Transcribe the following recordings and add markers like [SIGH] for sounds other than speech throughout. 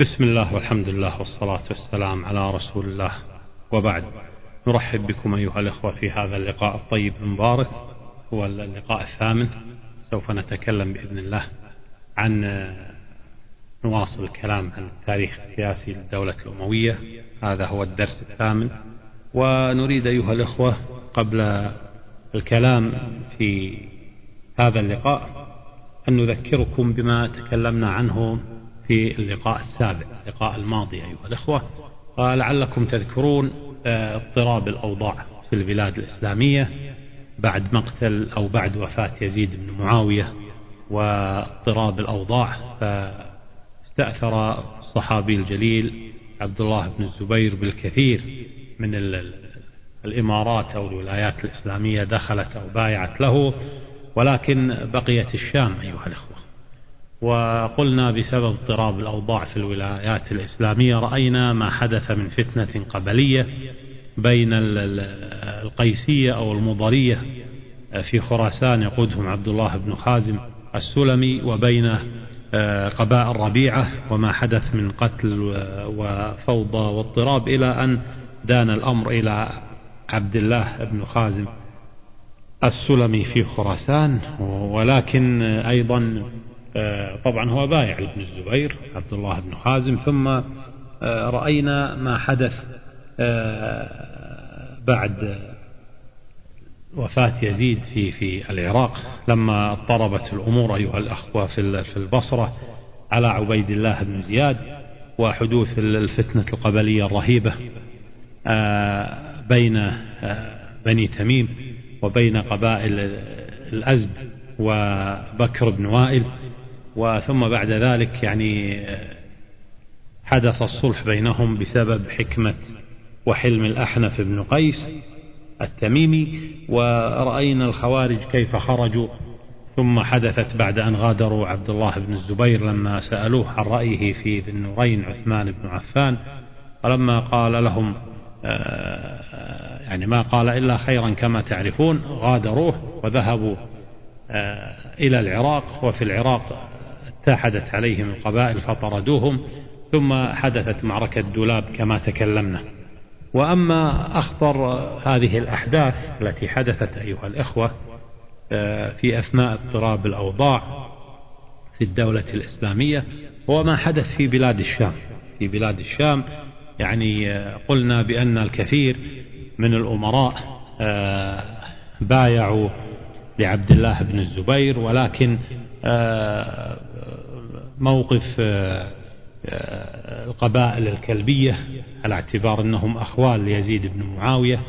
بسم الله والحمد لله والصلاة والسلام على رسول الله. وبعد نرحب بكم أيها الإخوة في هذا اللقاء الطيب المبارك هو اللقاء الثامن سوف نتكلم بإذن الله عن نواصل الكلام عن التاريخ السياسي للدولة الأموية. هذا هو الدرس الثامن. ونريد أيها الإخوة قبل الكلام في هذا اللقاء أن نذكركم بما تكلمنا عنه في اللقاء السابق اللقاء الماضي أيها الأخوة. ولعلكم تذكرون آه، اضطراب الأوضاع في البلاد الإسلامية بعد مقتل أو بعد وفاة يزيد بن معاوية واضطراب الأوضاع. فاستأثر الصحابي الجليل عبد الله بن الزبير بالكثير من الإمارات أو الولايات الإسلامية دخلت أو بايعت له. ولكن بقيت الشام أيها الأخوة. وقلنا بسبب اضطراب الأوضاع في الولايات الإسلامية رأينا ما حدث من فتنة قبلية بين القيسية أو المضرية في خراسان يقودهم عبد الله بن خازم السلمي وبين آه، قبائل ربيعة وما حدث من قتل وفوضى واضطراب إلى أن دان الأمر إلى عبد الله بن خازم السلمي في خراسان. ولكن أيضا طبعا هو بايع لابن الزبير عبد الله بن خازم ثم آه، رأينا ما حدث آه، بعد وفاة يزيد في في العراق لما اضطربت الأمور أيها الأخوة في البصرة على عبيد الله بن زياد وحدوث الفتنة القبلية الرهيبة بين بني تميم وبين قبائل الأزد وبكر بن وائل. وثم بعد ذلك يعني حدث الصلح بينهم بسبب حكمة وحلم الأحنف بن قيس التميمي ورأينا الخوارج كيف خرجوا ثم حدثت بعد أن غادروا عبد الله بن الزبير لما سألوه عن رأيه في ذي النورين عثمان بن عفان ولما قال لهم آه، يعني ما قال إلا خيرا كما تعرفون غادروه وذهبوا آه، إلى العراق وفي العراق اتحدت عليهم القبائل فطردوهم ثم حدثت معركة دولاب كما تكلمنا. وأما أخطر هذه الأحداث التي حدثت أيها الإخوة آه، في أثناء اضطراب الأوضاع في الدولة الإسلامية هو ما حدث في بلاد الشام. في بلاد الشام يعني آه، قلنا بأن الكثير من الأمراء آه، بايعوا لعبد الله بن الزبير ولكن موقف القبائل الكلبية على اعتبار أنهم أخوال ليزيد بن معاوية.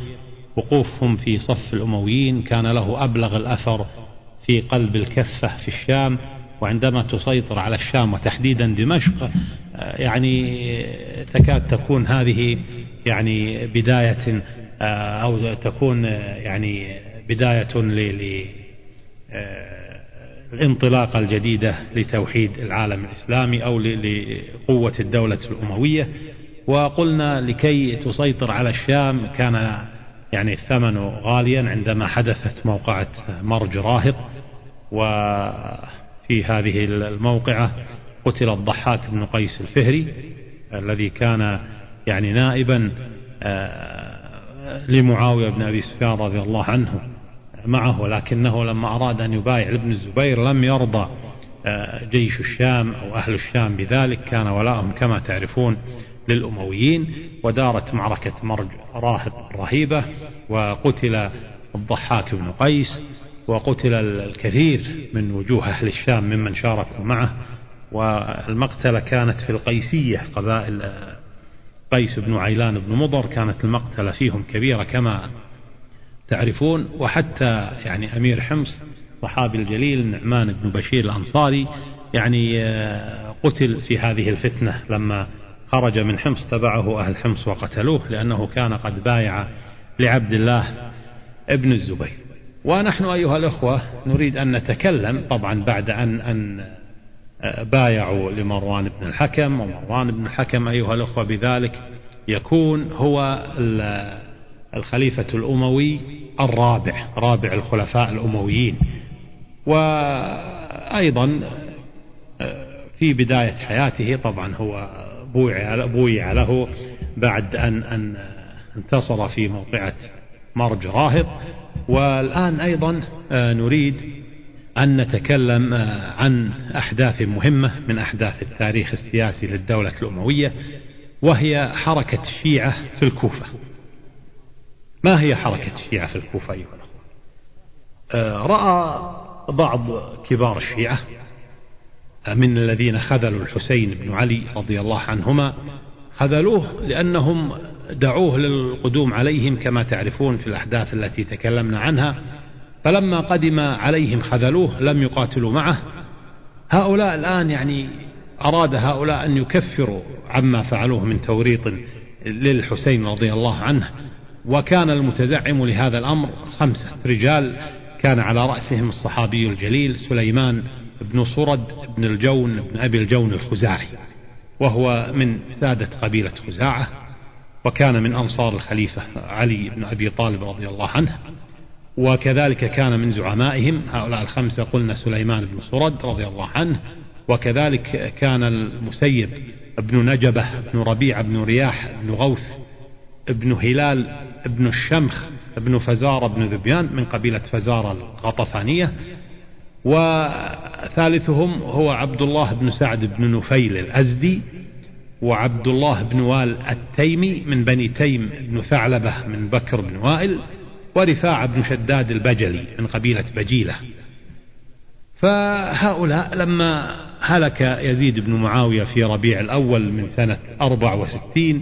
وقوفهم في صف الأمويين كان له أبلغ الأثر في قلب الكفة في الشام. وعندما تسيطر على الشام وتحديدا دمشق يعني تكاد تكون هذه يعني بداية أو تكون يعني بداية للانطلاقة الجديدة لتوحيد العالم الإسلامي أو لقوة الدولة الأموية. وقلنا لكي تسيطر على الشام كان يعني الثمن غاليا عندما حدثت موقعة مرج راهط وفي هذه الموقعة قتل الضحاك بن قيس الفهري الذي كان يعني نائبا آه، لمعاوية بن أبي سفيان رضي الله عنه. معه لكنه لما أراد أن يبايع لابن الزبير لم يرضى آه، جيش الشام أو أهل الشام بذلك كان ولاءهم كما تعرفون للأمويين ودارت معركة مرج راهب رهيبة وقتل الضحاك بن قيس وقتل الكثير من وجوه أهل الشام ممن شاركوا معه. والمقتلة كانت في القيسية قبائل آه، قيس بن عيلان بن مضر كانت المقتلة فيهم كبيرة كما تعرفون وحتى يعني أمير حمص صحابي الجليل النعمان بن بشير الأنصاري يعني آه، قتل في هذه الفتنة لما خرج من حمص تبعه أهل حمص وقتلوه لأنه كان قد بايع لعبد الله ابن الزبير. ونحن أيها الأخوة نريد أن نتكلم طبعا بعد أن أن آه، بايعوا لمروان بن الحكم ومروان بن الحكم أيها الأخوة بذلك يكون هو الخليفة الأموي الرابع رابع الخلفاء الأمويين. وأيضا في بداية حياته طبعا هو بويع له بعد أن, أن انتصر في موقعة مرج راهط. والآن أيضا آه، نريد أن نتكلم آه، عن أحداث مهمة من أحداث التاريخ السياسي للدولة الأموية وهي حركة الشيعة في الكوفة. ما هي حركة الشيعة في الكوفة أيها آه، رأى بعض كبار الشيعة من الذين خذلوا الحسين بن علي رضي الله عنهما خذلوه لأنهم دعوه للقدوم عليهم كما تعرفون في الأحداث التي تكلمنا عنها. فلما قدم عليهم خذلوه لم يقاتلوا معه. هؤلاء الآن يعني أراد هؤلاء أن يكفروا عما فعلوه من توريط للحسين رضي الله عنه. وكان المتزعم لهذا الأمر خمسة رجال كان على رأسهم الصحابي الجليل سليمان بن صرد بن الجون بن أبي الجون الخزاعي وهو من سادة قبيلة خزاعة وكان من أنصار الخليفة علي بن أبي طالب رضي الله عنه وكذلك كان من زعمائهم هؤلاء الخمسة قلنا سليمان بن صرد رضي الله عنه وكذلك كان المسيب بن نجبة بن ربيع بن رياح بن غوث بن هلال بن الشمخ بن فزارة بن ذبيان من قبيلة فزارة الغطفانية وثالثهم هو عبد الله بن سعد بن نفيل الأزدي وعبد الله بن وال التيمي من بني تيم بن ثعلبة من بكر بن وائل ورفاعة بن شداد البجلي من قبيلة بجيلة. فهؤلاء لما هلك يزيد بن معاوية في ربيع الأول من سنة 64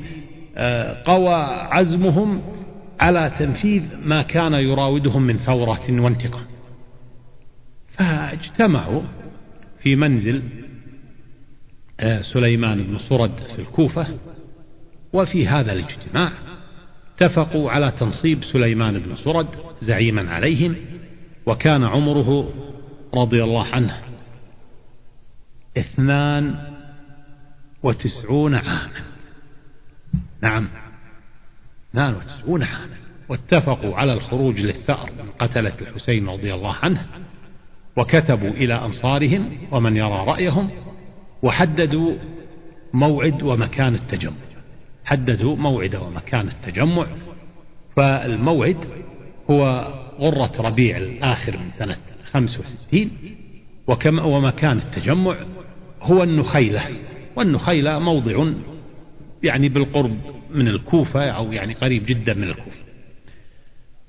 آه، قوى عزمهم على تنفيذ ما كان يراودهم من ثورة وانتقام. فاجتمعوا في منزل آه، سليمان بن صرد في الكوفة وفي هذا الاجتماع اتفقوا على تنصيب سليمان بن صرد زعيما عليهم وكان عمره رضي الله عنه اثنان وتسعون عاما. نعم. اثنان وتسعون عاما واتفقوا على الخروج للثأر من قتلة الحسين رضي الله عنه وكتبوا إلى أنصارهم ومن يرى رأيهم وحددوا موعد ومكان التجمع. حددوا موعد ومكان التجمع فالموعد هو غرة ربيع الآخر من سنة 65 وكما ومكان التجمع هو النخيلة. والنخيلة موضع يعني بالقرب من الكوفة أو يعني قريب جدا من الكوفة.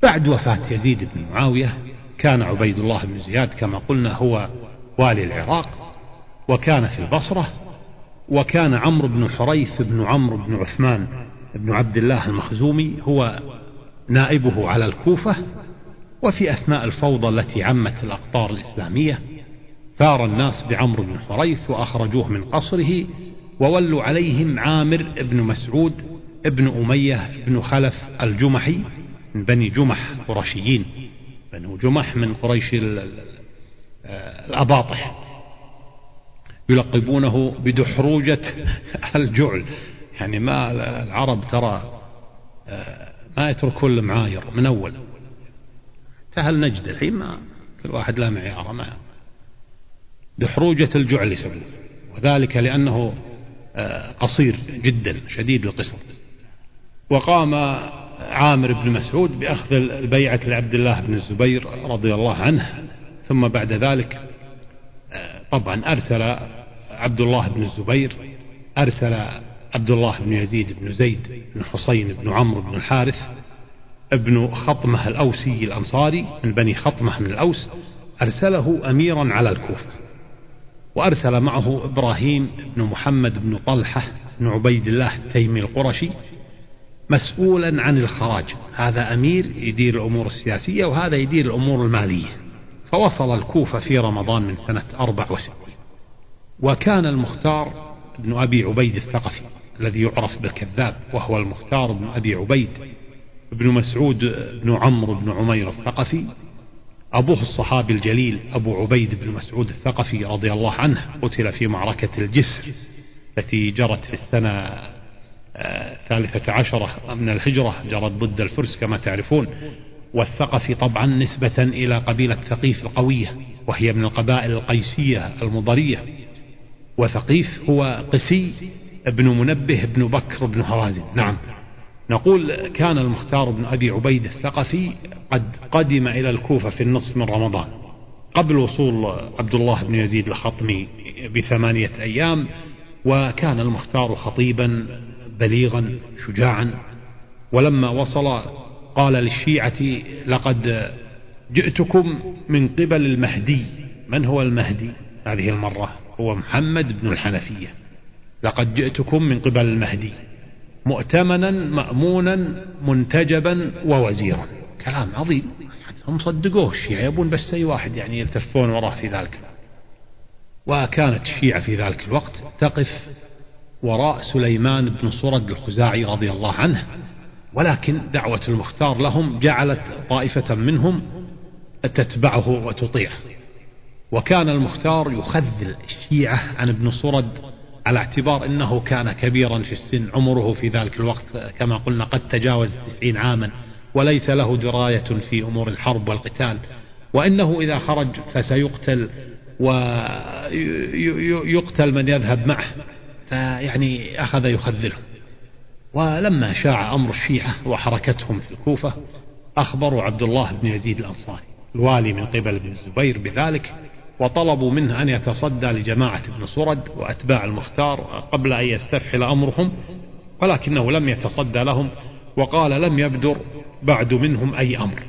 بعد وفاة يزيد بن معاوية كان عبيد الله بن زياد كما قلنا هو والي العراق وكان في البصرة وكان عمرو بن حريث بن عمرو بن عثمان بن عبد الله المخزومي هو نائبه على الكوفة وفي أثناء الفوضى التي عمت الأقطار الإسلامية ثار الناس بعمرو بن حريث وأخرجوه من قصره وولوا عليهم عامر بن مسعود ابن أمية بن خلف الجمحي من بني جمح قرشيين. بنو جمح من قريش الأباطح. يلقبونه بدحروجة الجعل. يعني ما العرب ترى ما يتركون المعاير من أول. سهل نجد الحين ما كل واحد له معياره ما دحروجة الجعل يسمونه وذلك لأنه قصير جدا شديد القصر. وقام عامر بن مسعود بأخذ البيعة لعبد الله بن الزبير رضي الله عنه ثم بعد ذلك طبعا أرسل عبد الله بن الزبير أرسل عبد الله بن يزيد بن زيد بن حسين بن عمرو بن الحارث ابن خطمة الأوسي الأنصاري من بني خطمة من الأوس أرسله أميرا على الكوفة وأرسل معه إبراهيم بن محمد بن طلحة بن عبيد الله التيمي القرشي مسؤولا عن الخراج. هذا أمير يدير الأمور السياسية وهذا يدير الأمور المالية. فوصل الكوفة في رمضان من سنة 64 وكان المختار بن أبي عبيد الثقفي الذي يعرف بالكذاب وهو المختار بن أبي عبيد بن مسعود بن عمرو بن عمير الثقفي. أبوه الصحابي الجليل أبو عبيد بن مسعود الثقفي رضي الله عنه قتل في معركة الجسر التي جرت في السنة الثالثة عشرة من الهجرة جرت ضد الفرس كما تعرفون والثقفي طبعا نسبة إلى قبيلة ثقيف القوية وهي من القبائل القيسية المضرية. وثقيف هو قسي بن منبه بن بكر بن هوازن نعم. نقول كان المختار بن أبي عبيد الثقفي قد قدم إلى الكوفة في النصف من رمضان. قبل وصول عبد الله بن يزيد الخطمي بثمانية أيام وكان المختار خطيبا بليغا شجاعا. ولما وصل قال للشيعة لقد جئتكم من قبل المهدي. من هو المهدي؟ هذه المرة هو محمد بن الحنفية. لقد جئتكم من قبل المهدي. مؤتمنا مأمونا منتجبا ووزيرا. كلام عظيم. هم صدقوه الشيعة يبون بس أي واحد يعني يلتفون وراه في ذلك. وكانت الشيعة في ذلك الوقت تقف وراء سليمان بن صرد الخزاعي رضي الله عنه. ولكن دعوة المختار لهم جعلت طائفة منهم تتبعه وتطيعه وكان المختار يخذل الشيعة عن ابن صرد على اعتبار أنه كان كبيرا في السن عمره في ذلك الوقت كما قلنا قد تجاوز التسعين عاما وليس له دراية في أمور الحرب والقتال. وإنه إذا خرج فسيقتل ويقتل من يذهب معه. فيعني أخذ يخذلهم ولما شاع أمر الشيعة وحركتهم في الكوفة أخبروا عبد الله بن يزيد الأنصاري الوالي من قبل ابن الزبير بذلك وطلبوا منه أن يتصدى لجماعة ابن سرد وأتباع المختار قبل أن يستفحل أمرهم ولكنه لم يتصدى لهم وقال لم يبدر بعد منهم أي أمر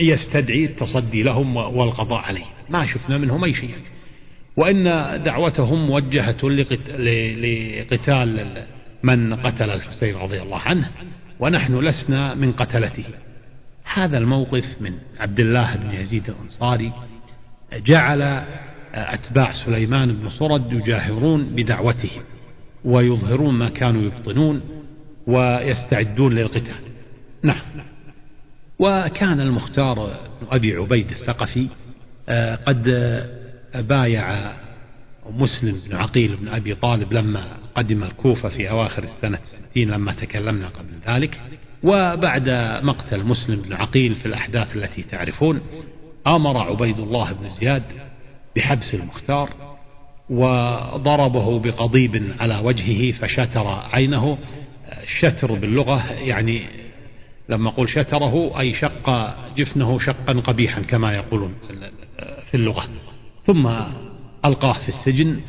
يستدعي التصدي لهم والقضاء عليه. ما شفنا منهم أي شيء. وإن دعوتهم موجهة لقتال من قتل الحسين رضي الله عنه ونحن لسنا من قتلته. هذا الموقف من عبد الله بن يزيد الأنصاري جعل أتباع سليمان بن صرد يجاهرون بدعوتهم ويظهرون ما كانوا يبطنون ويستعدون للقتال. نعم. وكان المختار بن أبي عبيد الثقفي آه، قد بايع مسلم بن عقيل بن أبي طالب لما قدم الكوفة في أواخر السنة الستين لما تكلمنا قبل ذلك. وبعد مقتل مسلم بن عقيل في الأحداث التي تعرفون أمر عبيد الله بن زياد بحبس المختار وضربه بقضيب على وجهه فشتر عينه. الشتر باللغة يعني لما أقول شتره أي شق جفنه شقا قبيحا كما يقولون في اللغة. ثم ألقاه في السجن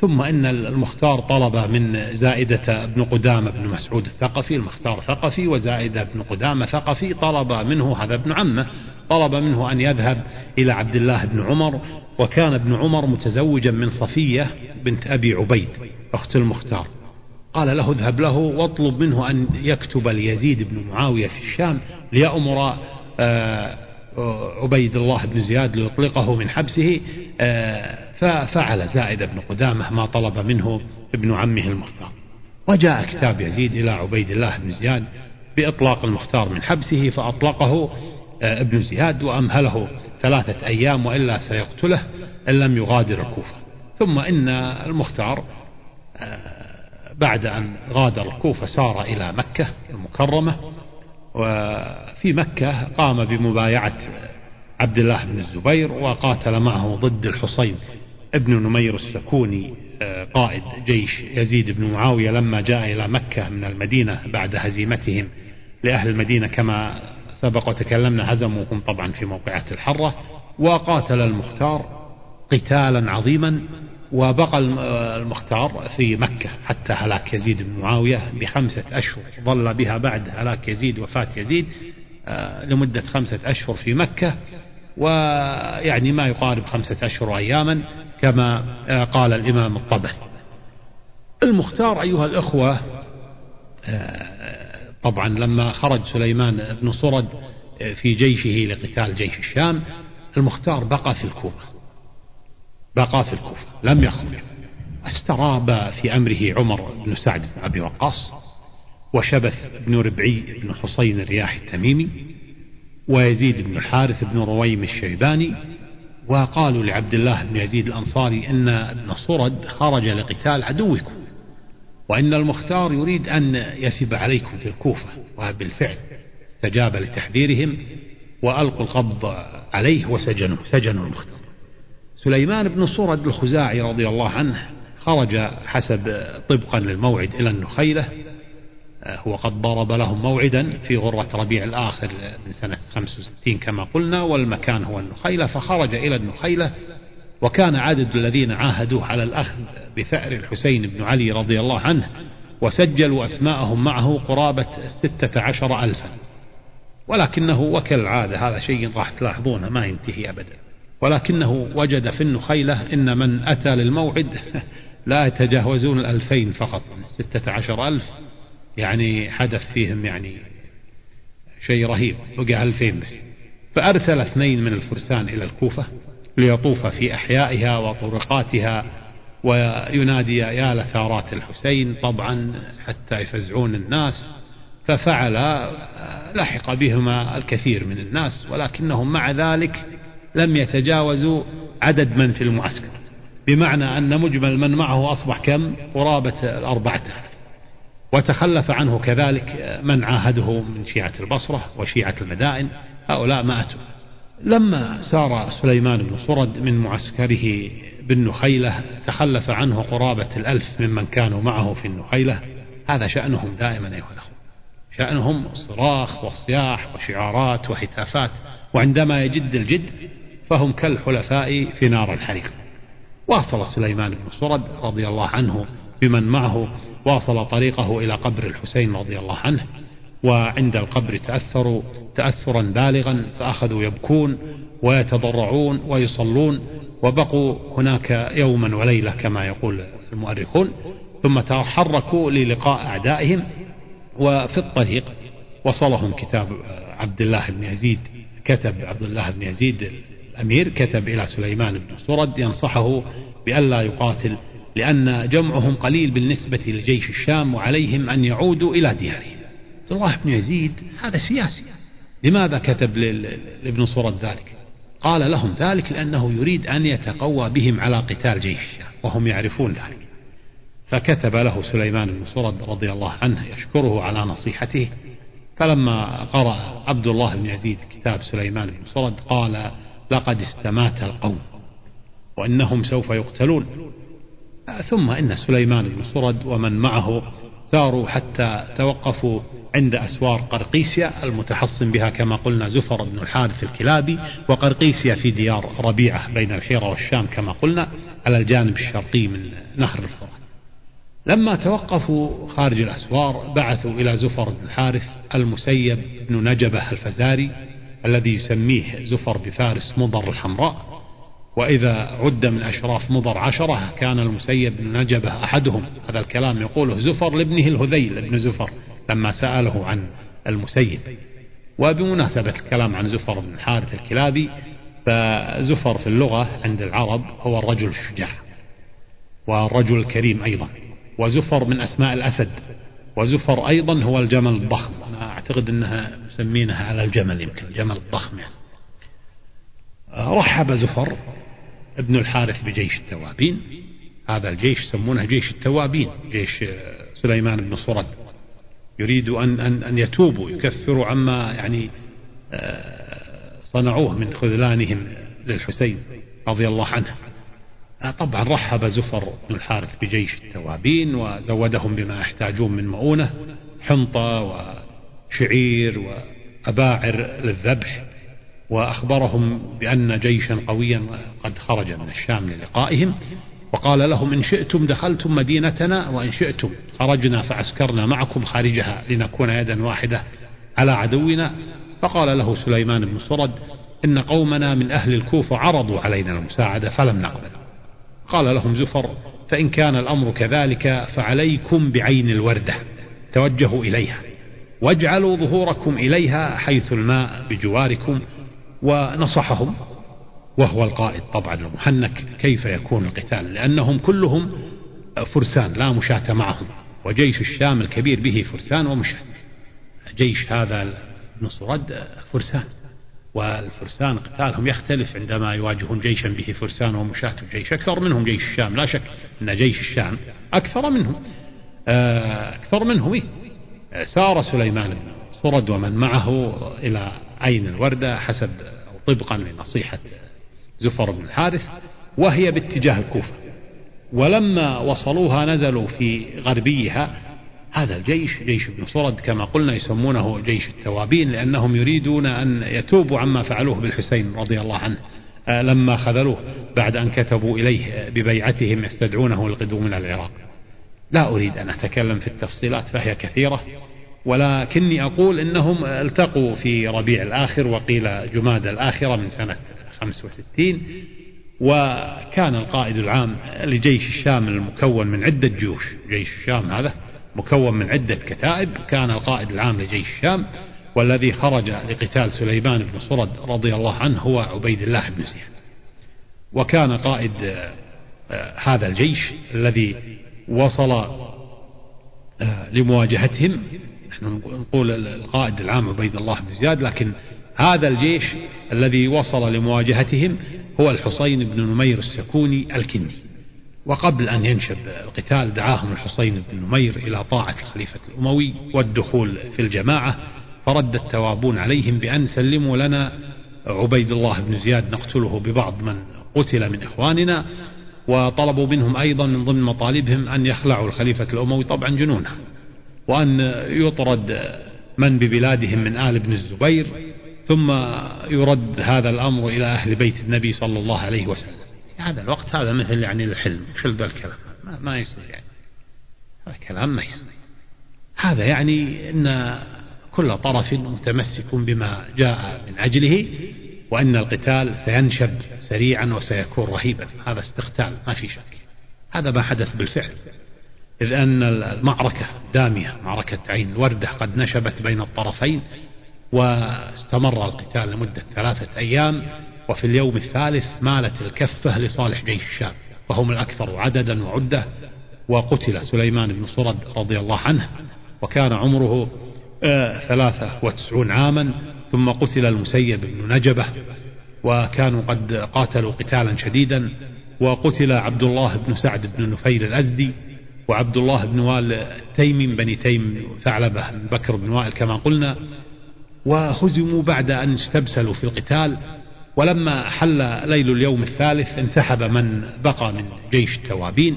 ثم إن المختار طلب من زائدة بن قدامة بن مسعود الثقفي المختار ثقفي وزائدة بن قدامة ثقفي طلب منه هذا ابن عمه طلب منه أن يذهب إلى عبد الله بن عمر وكان ابن عمر متزوجا من صفية بنت أبي عبيد أخت المختار. قال له اذهب له واطلب منه أن يكتب ليزيد بن معاوية في الشام ليأمر آه، عبيد الله بن زياد ليطلقه من حبسه آه، ففعل زائد بن قدامة ما طلب منه ابن عمه المختار. وجاء كتاب يزيد إلى عبيد الله بن زياد بإطلاق المختار من حبسه فأطلقه آه، ابن زياد وأمهله ثلاثة أيام وإلا سيقتله إن لم يغادر الكوفة. ثم إن المختار بعد أن غادر الكوفة سار إلى مكة المكرمة وفي مكة قام بمبايعة عبد الله بن الزبير وقاتل معه ضد الحصين ابن نمير السكوني قائد جيش يزيد بن معاوية لما جاء إلى مكة من المدينة بعد هزيمتهم لأهل المدينة كما سبق وتكلمنا هزموهم طبعا في موقعة الحرة وقاتل المختار قتالا عظيما وبقى المختار في مكة حتى هلاك يزيد بن معاوية بخمسة أشهر. ظل بها بعد هلاك يزيد وفاة يزيد آه، لمدة خمسة أشهر في مكة ويعني ما يقارب خمسة أشهر أياما كما آه، قال الإمام الطبري. المختار أيها الأخوة آه، طبعا لما خرج سليمان بن صرد في جيشه لقتال جيش الشام المختار بقى في الكوفة. بقى في الكوفة لم يخرج استراب في أمره عمر بن سعد بن أبي وقاص وشبث بن ربعي بن حصين الرياح التميمي ويزيد بن الحارث بن رويم الشيباني وقالوا لعبد الله بن يزيد الأنصاري إن ابن صرد خرج لقتال عدوكم وإن المختار يريد أن يسب عليكم في الكوفة وبالفعل استجاب لتحذيرهم وألقوا القبض عليه وسجنوا سجنوا المختار. سليمان بن صرد الخزاعي رضي الله عنه خرج حسب طبقا للموعد إلى النخيلة هو قد ضرب لهم موعدا في غرة ربيع الآخر من سنة 65 كما قلنا والمكان هو النخيلة فخرج إلى النخيلة وكان عدد الذين عاهدوه على الأخذ بثأر الحسين بن علي رضي الله عنه وسجلوا أسماءهم معه قرابة ستة عشر ألفا. ولكنه وكالعادة هذا شيء راح تلاحظونه ما ينتهي أبدا. ولكنه وجد في النخيلة إن من أتى للموعد [LAUGHS] لا يتجاوزون الألفين فقط ستة عشر ألف يعني حدث فيهم يعني شيء رهيب بقى ألفين بس. فأرسل اثنين من الفرسان إلى الكوفة ليطوف في أحيائها وطرقاتها وينادي يا لثارات الحسين طبعا حتى يفزعون الناس. ففعل لحق بهما الكثير من الناس ولكنهم مع ذلك لم يتجاوزوا عدد من في المعسكر. بمعنى أن مجمل من معه أصبح كم؟ قرابة الأربعة. وتخلف عنه كذلك من عاهده من شيعة البصرة وشيعة المدائن. هؤلاء ما أتوا لما سار سليمان بن صرد من معسكره بالنخيلة تخلف عنه قرابة الألف ممن كانوا معه في النخيلة. هذا شأنهم دائما أيها الأخوة. شأنهم الصراخ والصياح وشعارات وهتافات وعندما يجد الجد فهم كالحلفاء في نار الحريق. واصل سليمان بن صرد رضي الله عنه بمن معه واصل طريقه إلى قبر الحسين رضي الله عنه وعند القبر تأثروا تأثرا بالغا فأخذوا يبكون ويتضرعون ويصلون وبقوا هناك يوما وليلة كما يقول المؤرخون ثم تحركوا للقاء أعدائهم وفي الطريق وصلهم كتاب عبد الله بن يزيد كتب عبد الله بن يزيد الأمير كتب إلى سليمان بن سرد ينصحه بألا يقاتل لأن جمعهم قليل بالنسبة لجيش الشام وعليهم أن يعودوا إلى ديارهم. عبد الله بن يزيد هذا سياسي. لماذا كتب لابن سرد ذلك؟ قال لهم ذلك لأنه يريد أن يتقوى بهم على قتال جيش الشام وهم يعرفون ذلك. فكتب له سليمان بن سرد رضي الله عنه يشكره على نصيحته. فلما قرأ عبد الله بن يزيد كتاب سليمان بن سرد قال لقد استمات القوم وإنهم سوف يقتلون. ثم إن سليمان بن سرد ومن معه ساروا حتى توقفوا عند أسوار قرقيسيا المتحصن بها كما قلنا زفر بن الحارث الكلابي وقرقيسيا في ديار ربيعة بين الحيرة والشام كما قلنا على الجانب الشرقي من نهر الفرات. لما توقفوا خارج الأسوار بعثوا إلى زفر بن الحارث المسيب بن نجبة الفزاري الذي يسميه زفر بفارس مضر الحمراء وإذا عد من أشراف مضر عشرة كان المسيب بن نجبة أحدهم. هذا الكلام يقوله زفر لابنه الهذيل ابن زفر لما سأله عن المسيب. وبمناسبة الكلام عن زفر بن الحارث الكلابي فزفر في اللغة عند العرب هو الرجل الشجاع والرجل الكريم أيضا وزفر من أسماء الأسد. وزفر أيضا هو الجمل الضخم. أنا أعتقد أنها مسمينها على الجمل يمكن الجمل الضخم يعني. رحب زفر ابن الحارث بجيش التوابين. هذا الجيش يسمونه جيش التوابين جيش سليمان بن صرد. يريد أن, أن, أن يتوبوا يكفروا عما يعني آه، صنعوه من خذلانهم للحسين رضي الله عنه. آه، طبعا رحب زفر بن الحارث بجيش التوابين وزودهم بما يحتاجون من مؤونة حنطة وشعير وأباعر للذبح وأخبرهم بأن جيشا قويا قد خرج من الشام للقائهم وقال لهم إن شئتم دخلتم مدينتنا وإن شئتم خرجنا فعسكرنا معكم خارجها لنكون يدا واحدة على عدونا. فقال له سليمان بن صرد إن قومنا من أهل الكوفة عرضوا علينا المساعدة فلم نقبل. قال لهم زفر فإن كان الأمر كذلك فعليكم بعين الوردة توجهوا إليها واجعلوا ظهوركم إليها حيث الماء بجواركم ونصحهم وهو القائد طبعا المحنك كيف يكون القتال لأنهم كلهم فرسان لا مشاة معهم وجيش الشام الكبير به فرسان ومشاة جيش هذا نصرد فرسان. والفرسان قتالهم يختلف عندما يواجهون جيشا به. فرسان ومشاة الجيش أكثر منهم جيش الشام. لا شك أن جيش الشام أكثر منهم. آه، أكثر منهم إيه؟ سار سليمان بن صرد ومن معه إلى عين الوردة حسب أو طبقا لنصيحة زفر بن الحارث وهي باتجاه الكوفة. ولما وصلوها نزلوا في غربيها هذا الجيش جيش ابن صرد كما قلنا يسمونه جيش التوابين لأنهم يريدون أن يتوبوا عما فعلوه بالحسين رضي الله عنه آه، لما خذلوه بعد أن كتبوا إليه ببيعتهم يستدعونه للقدوم من العراق. لا أريد أن أتكلم في التفصيلات فهي كثيرة ولكني أقول إنهم التقوا في ربيع الآخر وقيل جماد الآخرة من سنة 65 وكان القائد العام لجيش الشام المكون من عدة جيوش جيش الشام هذا مكون من عدة كتائب كان القائد العام لجيش الشام والذي خرج لقتال سليمان بن صرد رضي الله عنه هو عبيد الله بن زياد. وكان قائد آه، هذا الجيش الذي وصل آه، لمواجهتهم. نحن نقول القائد العام عبيد الله بن زياد لكن هذا الجيش الذي وصل لمواجهتهم هو الحسين بن نمير السكوني الكندي. وقبل أن ينشب القتال دعاهم الحسين بن نمير إلى طاعة الخليفة الأموي والدخول في الجماعة فرد التوابون عليهم بأن سلموا لنا. عبيد الله بن زياد نقتله ببعض من قتل من إخواننا وطلبوا منهم أيضا من ضمن مطالبهم أن يخلعوا الخليفة الأموي طبعا جنونه وأن يطرد من ببلادهم من آل بن الزبير ثم يرد هذا الأمر إلى أهل بيت النبي صلى الله عليه وسلم. هذا الوقت هذا مثل يعني الحلم شو ذا الكلام. ما, ما يصير يعني. هذا كلام ما يصير. هذا يعني أن كل طرف متمسك بما جاء من أجله وأن القتال سينشب سريعا وسيكون رهيبا. هذا استقتال ما في شك. هذا ما حدث بالفعل. إذ أن المعركة دامية معركة عين الوردة قد نشبت بين الطرفين واستمر القتال لمدة ثلاثة أيام. وفي اليوم الثالث مالت الكفة لصالح جيش الشام وهم الأكثر عددا وعدة وقتل سليمان بن صرد رضي الله عنه وكان عمره آه، ثلاثة وتسعون عاما ثم قتل المسيب بن نجبة وكانوا قد قاتلوا قتالا شديدا وقتل عبد الله بن سعد بن نفيل الأزدي وعبد الله بن وائل تيم بني تيم ثعلبة بن بكر بن وائل كما قلنا وهزموا بعد أن استبسلوا في القتال ولما حل ليل اليوم الثالث انسحب من بقى من جيش التوابين.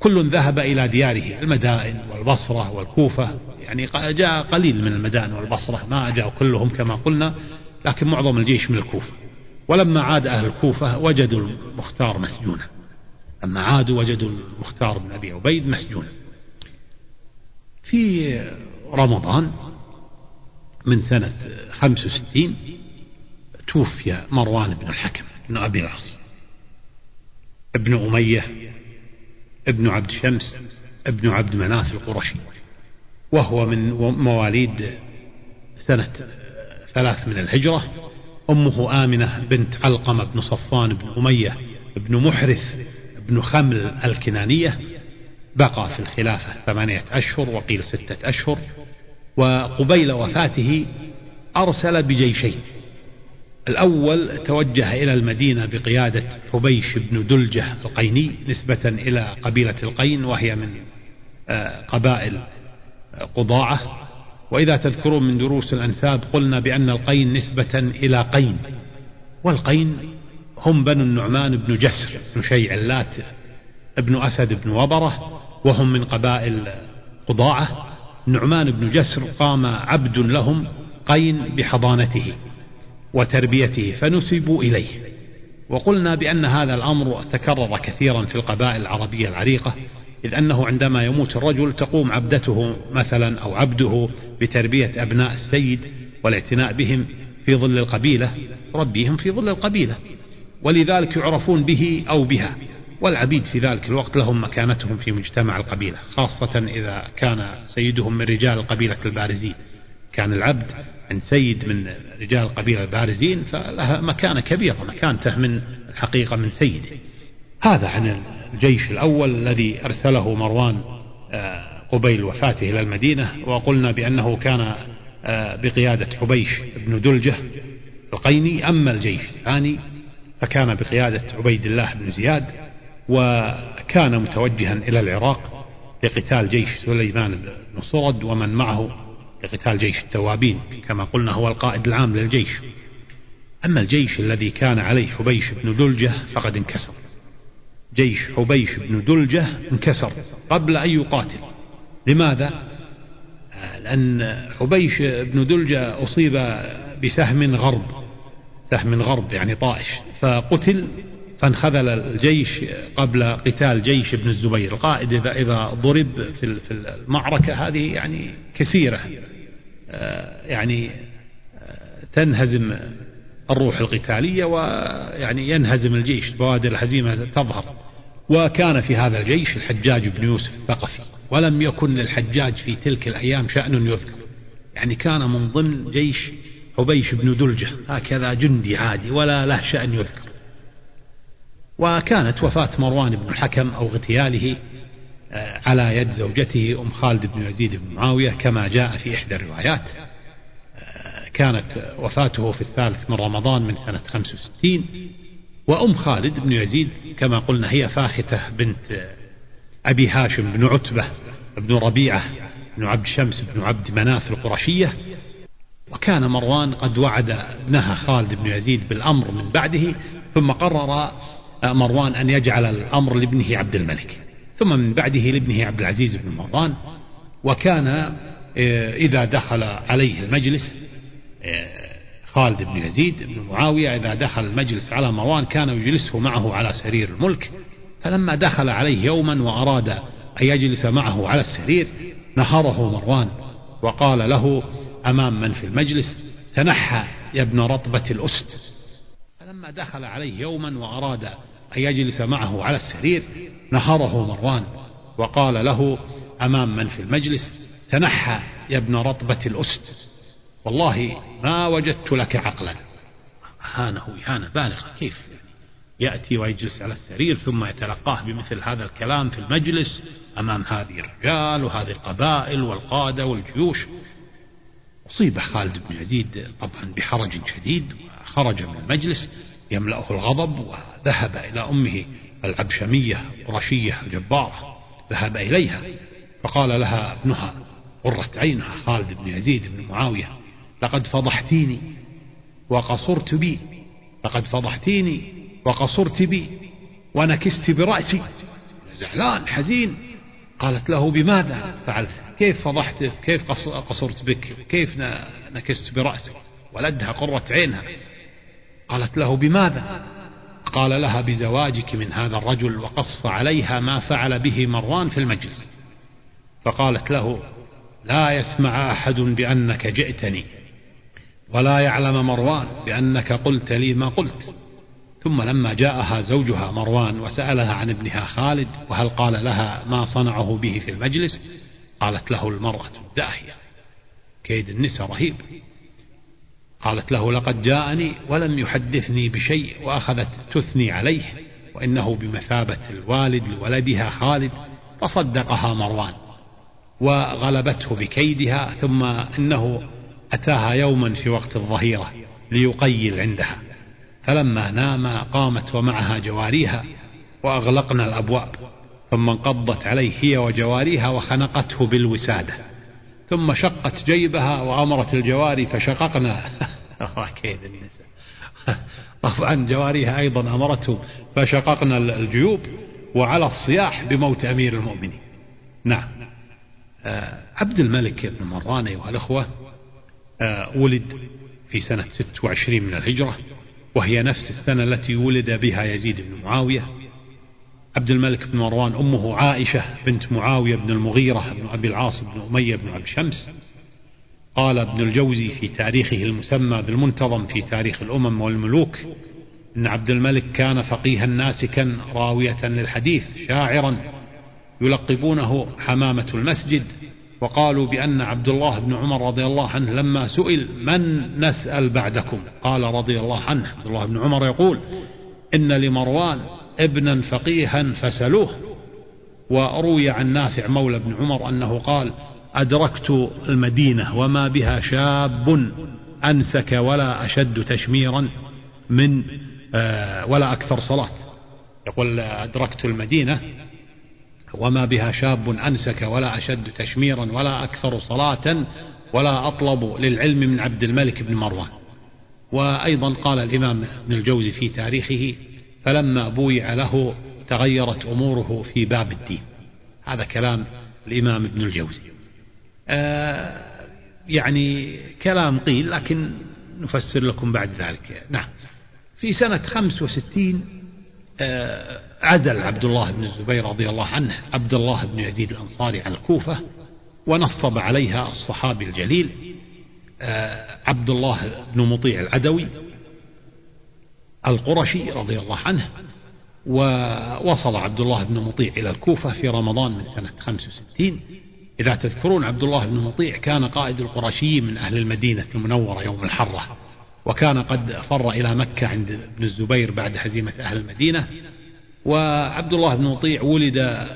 كل ذهب إلى دياره المدائن والبصرة والكوفة. يعني جاء قليل من المدائن والبصرة. ما جاءوا كلهم كما قلنا لكن معظم الجيش من الكوفة. ولما عاد أهل الكوفة وجدوا المختار مسجونا. لما عادوا وجدوا المختار بن أبي عبيد مسجونا. في رمضان من سنة 65 توفي مروان بن الحكم بن أبي العاص ابن أمية ابن عبد شمس ابن عبد مناف القرشي. وهو من مواليد سنة ثلاث من الهجرة. أمه آمنة بنت علقمة بن صفان بن أمية بن محرث بن خمل الكنانية. بقى في الخلافة ثمانية أشهر وقيل ستة أشهر. وقبيل وفاته أرسل بجيشين. الأول توجه إلى المدينة بقيادة حبيش بن دلجة القيني نسبة إلى قبيلة القين وهي من آه، قبائل قضاعة. وإذا تذكرون من دروس الأنساب قلنا بأن القين نسبة إلى قين. والقين هم بنو النعمان بن جسر بن شيع اللات ابن أسد بن وبرة وهم من قبائل قضاعة. نعمان بن جسر قام عبد لهم قين بحضانته. وتربيته فنسبوا إليه. وقلنا بأن هذا الأمر تكرر كثيرا في القبائل العربية العريقة إذ أنه عندما يموت الرجل تقوم عبدته مثلا أو عبده بتربية أبناء السيد والاعتناء بهم في ظل القبيلة ربيهم في ظل القبيلة ولذلك يعرفون به أو بها. والعبيد في ذلك الوقت لهم مكانتهم في مجتمع القبيلة خاصة إذا كان سيدهم من رجال القبيلة البارزين. كان العبد عند سيد من رجال القبيلة البارزين فلها مكانة كبيرة مكانته من الحقيقة من سيده. هذا عن الجيش الأول الذي أرسله مروان آه، قبيل وفاته إلى المدينة وقلنا بأنه كان آه، بقيادة حبيش بن دلجة القيني أما الجيش الثاني فكان بقيادة عبيد الله بن زياد وكان متوجها إلى العراق لقتال جيش سليمان بن صرد ومن معه لقتال جيش التوابين كما قلنا هو القائد العام للجيش. أما الجيش الذي كان عليه حبيش بن دلجة فقد انكسر. جيش حبيش بن دلجة انكسر قبل أن يقاتل. لماذا؟ لأن حبيش بن دلجة أصيب بسهم غرب سهم غرب يعني طائش. فقتل فانخذل الجيش قبل قتال جيش ابن الزبير. القائد إذا, إذا ضرب في المعركة هذه يعني كثيرة. آه، يعني آه، تنهزم الروح القتالية ويعني ينهزم الجيش. بوادر الهزيمة تظهر. وكان في هذا الجيش الحجاج بن يوسف الثقفي. ولم يكن للحجاج في تلك الأيام شأن يذكر. يعني كان من ضمن جيش حبيش بن دلجة. هكذا جندي عادي ولا له شأن يذكر. وكانت وفاة مروان بن الحكم أو اغتياله آه، على يد زوجته أم خالد بن يزيد بن معاوية كما جاء في إحدى الروايات. آه، كانت وفاته في الثالث من رمضان من سنة 65 وأم خالد بن يزيد كما قلنا هي فاختة بنت أبي هاشم بن عتبة بن ربيعة بن عبد شمس بن عبد مناف القرشية. وكان مروان قد وعد ابنها خالد بن يزيد بالأمر من بعده ثم قرر مروان أن يجعل الأمر لابنه عبد الملك. ثم من بعده لابنه عبد العزيز بن مروان وكان آه، إذا دخل عليه المجلس آه، خالد بن يزيد بن معاوية إذا دخل المجلس على مروان كان يجلسه معه على سرير الملك فلما دخل عليه يوما وأراد أن يجلس معه على السرير نهره مروان وقال له أمام من في المجلس؟ تنحى يا ابن رطبة الأسد. فلما دخل عليه يوما وأراد أن يجلس معه على السرير نهره مروان وقال له أمام من في المجلس؟ تنحى يا ابن رطبة الأسد. والله ما وجدت لك عقلا. هانه إهانة بالغة كيف؟ يأتي ويجلس على السرير ثم يتلقاه بمثل هذا الكلام في المجلس أمام هذه الرجال وهذه القبائل والقادة والجيوش. أصيب خالد بن يزيد طبعا بحرج شديد وخرج من المجلس. يملأه الغضب وذهب إلى أمه العبشمية القرشية الجبارة ذهب إليها فقال لها ابنها قرة عينها خالد بن يزيد بن معاوية لقد فضحتيني وقصرت بي لقد فضحتيني وقصرت بي ونكست برأسي زعلان حزين. قالت له بماذا فعلت؟ كيف فضحتك كيف قصرت بك؟ كيف نكست برأسك؟ ولدها قرة عينها. قالت له بماذا؟ قال لها بزواجك من هذا الرجل وقص عليها ما فعل به مروان في المجلس. فقالت له لا يسمع أحد بأنك جئتني ولا يعلم مروان بأنك قلت لي ما قلت. ثم لما جاءها زوجها مروان وسألها عن ابنها خالد وهل قال لها ما صنعه به في المجلس؟ قالت له المرأة الداهية كيد النساء رهيب. قالت له لقد جاءني ولم يحدثني بشيء وأخذت تثني عليه وإنه بمثابة الوالد لولدها خالد فصدقها مروان وغلبته بكيدها ثم إنه أتاها يوما في وقت الظهيرة ليقيل عندها. فلما نام قامت ومعها جواريها وأغلقنا الأبواب ثم انقضت عليه هي وجواريها وخنقته بالوسادة. ثم شقت جيبها وأمرت الجواري فشققنا. [LAUGHS] النساء [LAUGHS] طبعا جواريها أيضا أمرته فشققنا الجيوب وعلى الصياح بموت أمير المؤمنين. نعم. آه، عبد الملك بن مروان أيها الأخوة آه، ولد في سنة 26 من الهجرة وهي نفس السنة التي ولد بها يزيد بن معاوية عبد الملك بن مروان أمه عائشة بنت معاوية بن المغيرة بن أبي العاص بن أمية بن عبد شمس. قال ابن الجوزي في تاريخه المسمى بالمنتظم في تاريخ الأمم والملوك إن عبد الملك كان فقيها ناسكا راوية للحديث شاعرا يلقبونه حمامة المسجد. وقالوا بأن عبد الله بن عمر رضي الله عنه لما سئل من نسأل بعدكم؟ قال رضي الله عنه. عبد الله بن عمر يقول إن لمروان ابنا فقيها فسلوه. وروي عن نافع مولى بن عمر أنه قال أدركت المدينة وما بها شاب أنسك ولا أشد تشميرا من آه، ولا أكثر صلاة. يقول أدركت المدينة وما بها شاب أنسك ولا أشد تشميرا ولا أكثر صلاة ولا أطلب للعلم من عبد الملك بن مروان. وأيضا قال الإمام ابن الجوزي في تاريخه فلما بويع له تغيرت أموره في باب الدين. هذا كلام الإمام ابن الجوزي. آه يعني كلام قيل لكن نفسر لكم بعد ذلك. نعم. في سنة 65 آه عزل عبد الله بن الزبير رضي الله عنه عبد الله بن يزيد الأنصاري على الكوفة ونصب عليها الصحابي الجليل آه عبد الله بن مطيع العدوي القرشي رضي الله عنه ووصل عبد الله بن مطيع إلى الكوفة في رمضان من سنة 65 إذا تذكرون عبد الله بن مطيع كان قائد القرشي من أهل المدينة المنورة يوم الحرة وكان قد فر إلى مكة عند ابن الزبير بعد هزيمة أهل المدينة. وعبد الله بن مطيع ولد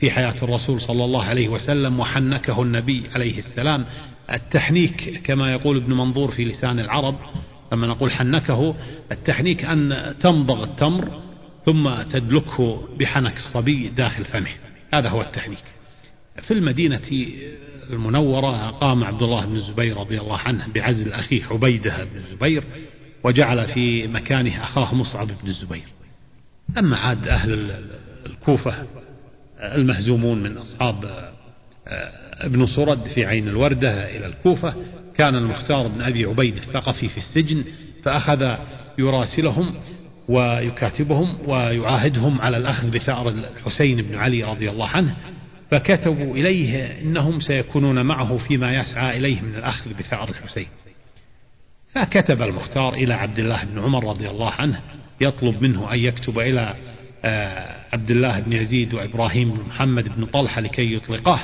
في حياة الرسول صلى الله عليه وسلم وحنكه النبي عليه السلام. التحنيك كما يقول ابن منظور في لسان العرب لما نقول حنكه التحنيك أن تمضغ التمر ثم تدلكه بحنك الصبي داخل فمه. هذا هو التحنيك. في المدينة المنورة قام عبد الله بن الزبير رضي الله عنه بعزل أخيه عبيدة بن الزبير وجعل في مكانه أخاه مصعب بن الزبير. لما عاد أهل الكوفة المهزومون من أصحاب ابن صرد في عين الوردة إلى الكوفة كان المختار بن أبي عبيد الثقفي في السجن فأخذ يراسلهم ويكاتبهم ويعاهدهم على الأخذ بثأر الحسين بن علي رضي الله عنه فكتبوا إليه إنهم سيكونون معه فيما يسعى إليه من الأخذ بثأر الحسين. فكتب المختار إلى عبد الله بن عمر رضي الله عنه يطلب منه أن يكتب إلى آه، عبد الله بن يزيد وإبراهيم بن محمد بن طلحة لكي يطلقاه.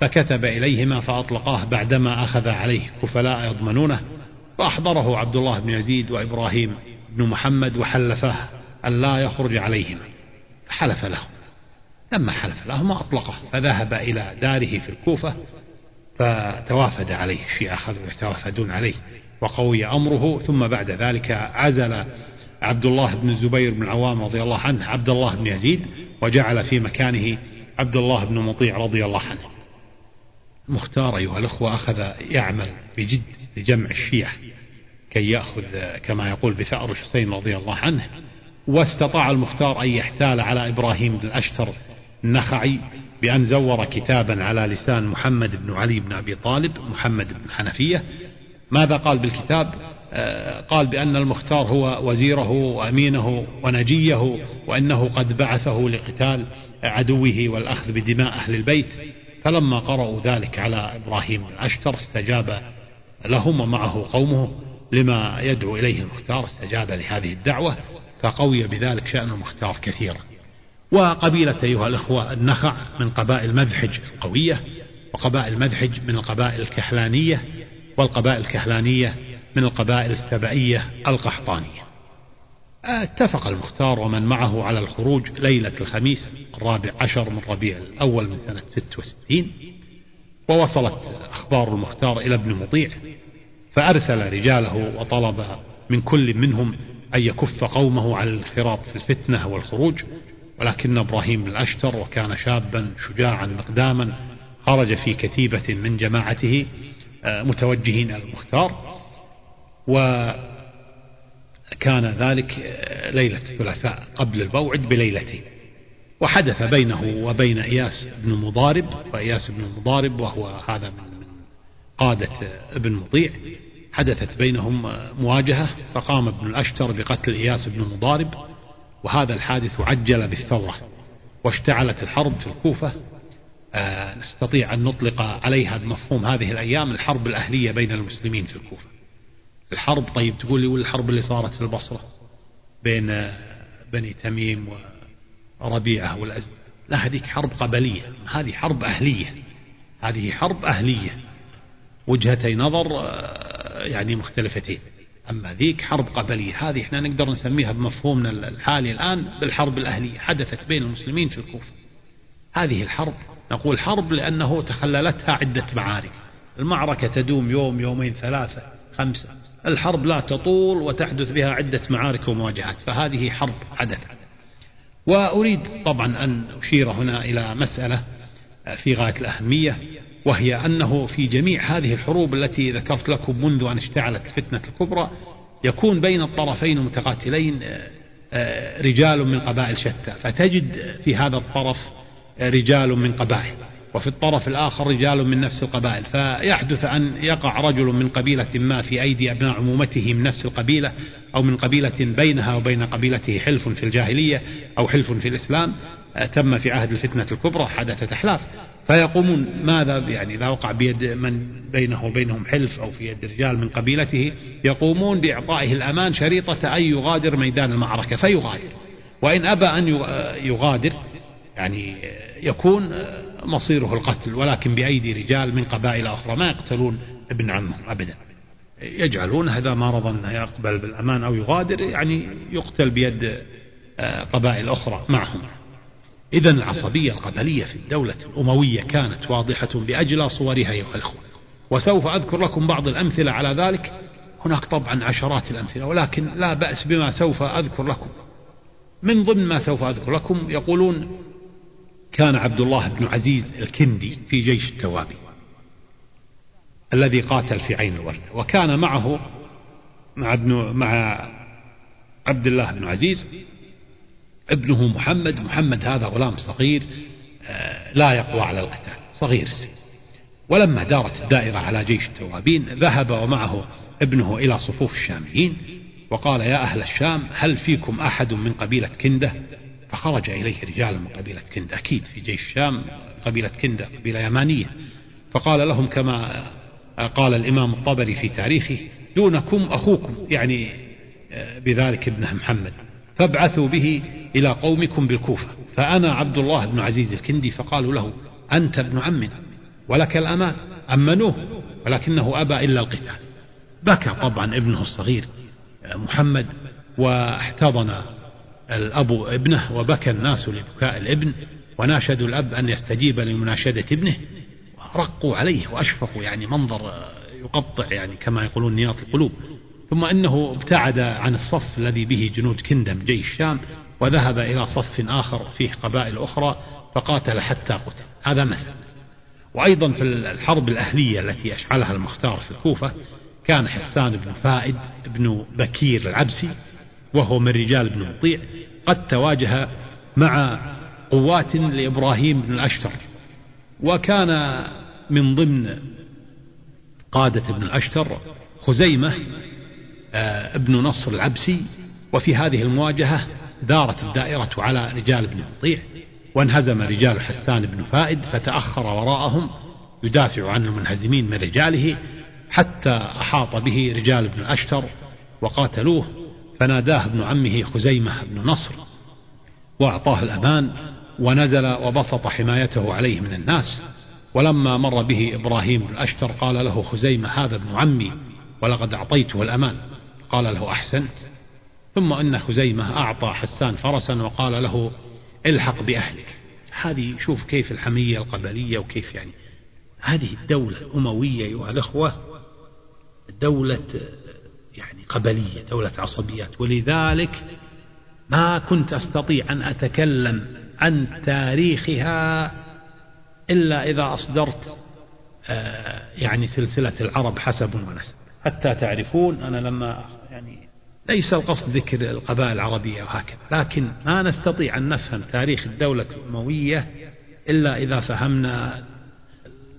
فكتب إليهما فأطلقاه بعدما أخذ عليه كفلاء يضمنونه فأحضره عبد الله بن يزيد وإبراهيم بن محمد وحلفاه أن لا يخرج عليهما فحلف له لما حلف لهما أطلقه فذهب إلى داره في الكوفة فتوافد عليه الشيعة أخذوا يتوافدون عليه وقوي أمره. ثم بعد ذلك عزل عبد الله بن الزبير بن العوام رضي الله عنه عبد الله بن يزيد وجعل في مكانه عبد الله بن مطيع رضي الله عنه. مختار أيها الأخوة أخذ يعمل بجد لجمع الشيعة كي يأخذ كما يقول بثأر الحسين رضي الله عنه واستطاع المختار أن يحتال على إبراهيم بن الأشتر النخعي بأن زور كتابا على لسان محمد بن علي بن أبي طالب محمد بن حنفية. ماذا قال بالكتاب؟ آه، قال بأن المختار هو وزيره وأمينه ونجيه وأنه قد بعثه لقتال عدوه والأخذ بدماء أهل البيت. فلما قرأوا ذلك على إبراهيم الأشتر استجاب لهم ومعه قومه لما يدعو إليه المختار استجاب لهذه الدعوة فقوي بذلك شأن المختار كثيرا. وقبيلة أيها الأخوة النخع من قبائل مذحج القوية وقبائل مذحج من القبائل الكحلانية والقبائل الكحلانية من القبائل السبئية القحطانية. اتفق المختار ومن معه على الخروج ليلة الخميس الرابع عشر من ربيع الأول من سنة 66 ووصلت أخبار المختار إلى ابن مطيع فأرسل رجاله وطلب من كل منهم أن يكف قومه على الانخراط في الفتنة والخروج ولكن إبراهيم الأشتر وكان شابا شجاعا مقداما خرج في كتيبة من جماعته آه، متوجهين إلى المختار وكان ذلك ليلة الثلاثاء قبل الموعد بليلتين. وحدث بينه وبين إياس بن مضارب وإياس بن مضارب وهو هذا من قادة ابن مطيع حدثت بينهم مواجهة فقام ابن الأشتر بقتل إياس بن مضارب وهذا الحادث عجل بالثورة واشتعلت الحرب في الكوفة. آه نستطيع أن نطلق عليها بمفهوم هذه الأيام الحرب الأهلية بين المسلمين في الكوفة. الحرب طيب تقول لي والحرب اللي صارت في البصرة بين بني تميم وربيعة والأزد لا هذيك حرب قبلية هذه حرب أهلية هذه حرب أهلية وجهتي نظر آه، يعني مختلفتين. أما ذيك حرب قبلية هذه إحنا نقدر نسميها بمفهومنا الحالي الآن بالحرب الأهلية حدثت بين المسلمين في الكوفة. هذه الحرب نقول حرب لأنه تخللتها عدة معارك. المعركة تدوم يوم يومين ثلاثة خمسة. الحرب لا تطول وتحدث بها عدة معارك ومواجهات فهذه حرب حدثت وأريد طبعا أن أشير هنا إلى مسألة في غاية الأهمية وهي أنه في جميع هذه الحروب التي ذكرت لكم منذ أن اشتعلت الفتنة الكبرى يكون بين الطرفين المتقاتلين آه، رجال من قبائل شتى فتجد في هذا الطرف رجال من قبائل. وفي الطرف الآخر رجال من نفس القبائل. فيحدث أن يقع رجل من قبيلة ما في أيدي أبناء عمومته من نفس القبيلة أو من قبيلة بينها وبين قبيلته حلف في الجاهلية أو حلف في الإسلام. تم في عهد الفتنة الكبرى حدثت أحلاف فيقومون ماذا؟ يعني إذا وقع بيد من بينه وبينهم حلف أو في يد رجال من قبيلته. يقومون بإعطائه الأمان شريطة أن يغادر ميدان المعركة فيغادر. وإن أبى أن يغادر يعني يكون مصيره القتل ولكن بأيدي رجال من قبائل أخرى ما يقتلون ابن عمهم أبدا. يجعلون إذا ما رضى أن يقبل بالأمان أو يغادر يعني يقتل بيد قبائل أخرى معهم. إذا العصبية القبلية في الدولة الأموية كانت واضحة بأجلى صورها أيها الأخوة. وسوف أذكر لكم بعض الأمثلة على ذلك. هناك طبعا عشرات الأمثلة ولكن لا بأس بما سوف أذكر لكم. من ضمن ما سوف أذكر لكم يقولون كان عبد الله بن عزيز الكندي في جيش التوابي الذي قاتل في عين الوردة وكان معه مع ابن مع عبد الله بن عزيز ابنه محمد محمد هذا غلام صغير آه، لا يقوى على القتال صغير السن. ولما دارت الدائرة على جيش التوابين ذهب ومعه ابنه إلى صفوف الشاميين وقال يا أهل الشام هل فيكم أحد من قبيلة كندة؟ فخرج إليه رجال من قبيلة كندة أكيد في جيش الشام قبيلة كندة قبيلة يمانية. فقال لهم كما قال الإمام الطبري في تاريخه دونكم أخوكم يعني آه، بذلك ابنه محمد فابعثوا به إلى قومكم بالكوفة. فأنا عبد الله بن عزيز الكندي فقالوا له أنت ابن عمنا ولك الأمان أمنوه ولكنه أبى إلا القتال. بكى طبعا ابنه الصغير محمد واحتضن الأب ابنه وبكى الناس لبكاء الابن وناشدوا الأب أن يستجيب لمناشدة ابنه ورقوا عليه وأشفقوا يعني منظر يقطع يعني كما يقولون نياط القلوب. ثم إنه ابتعد عن الصف الذي به جنود كندم جيش الشام وذهب إلى صف آخر فيه قبائل أخرى فقاتل حتى قتل. هذا مثل. وأيضا في الحرب الأهلية التي أشعلها المختار في الكوفة كان حسان بن فائد بن بكير العبسي وهو من رجال بن مطيع قد تواجه مع قوات لإبراهيم بن الأشتر. وكان من ضمن قادة ابن الأشتر خزيمة آه، ابن نصر العبسي وفي هذه المواجهة دارت الدائرة على رجال بن مطيع وانهزم رجال حسان بن فائد فتأخر وراءهم يدافع عن المنهزمين من رجاله حتى أحاط به رجال بن الأشتر وقاتلوه. فناداه ابن عمه خزيمة بن نصر وأعطاه الأمان ونزل وبسط حمايته عليه من الناس. ولما مر به إبراهيم الأشتر قال له خزيمة هذا ابن عمي ولقد أعطيته الأمان. قال له أحسنت. ثم أن خزيمة أعطى حسان فرسا وقال له الحق بأهلك. هذه شوف كيف الحمية القبلية وكيف يعني. هذه الدولة الأموية أيها الأخوة دولة يعني قبلية دولة عصبيات. ولذلك ما كنت أستطيع أن أتكلم عن تاريخها إلا إذا أصدرت آه، يعني سلسلة العرب حسب ونسب. حتى تعرفون أنا لما يعني ليس القصد ذكر القبائل العربية وهكذا لكن ما نستطيع أن نفهم تاريخ الدولة الأموية إلا إذا فهمنا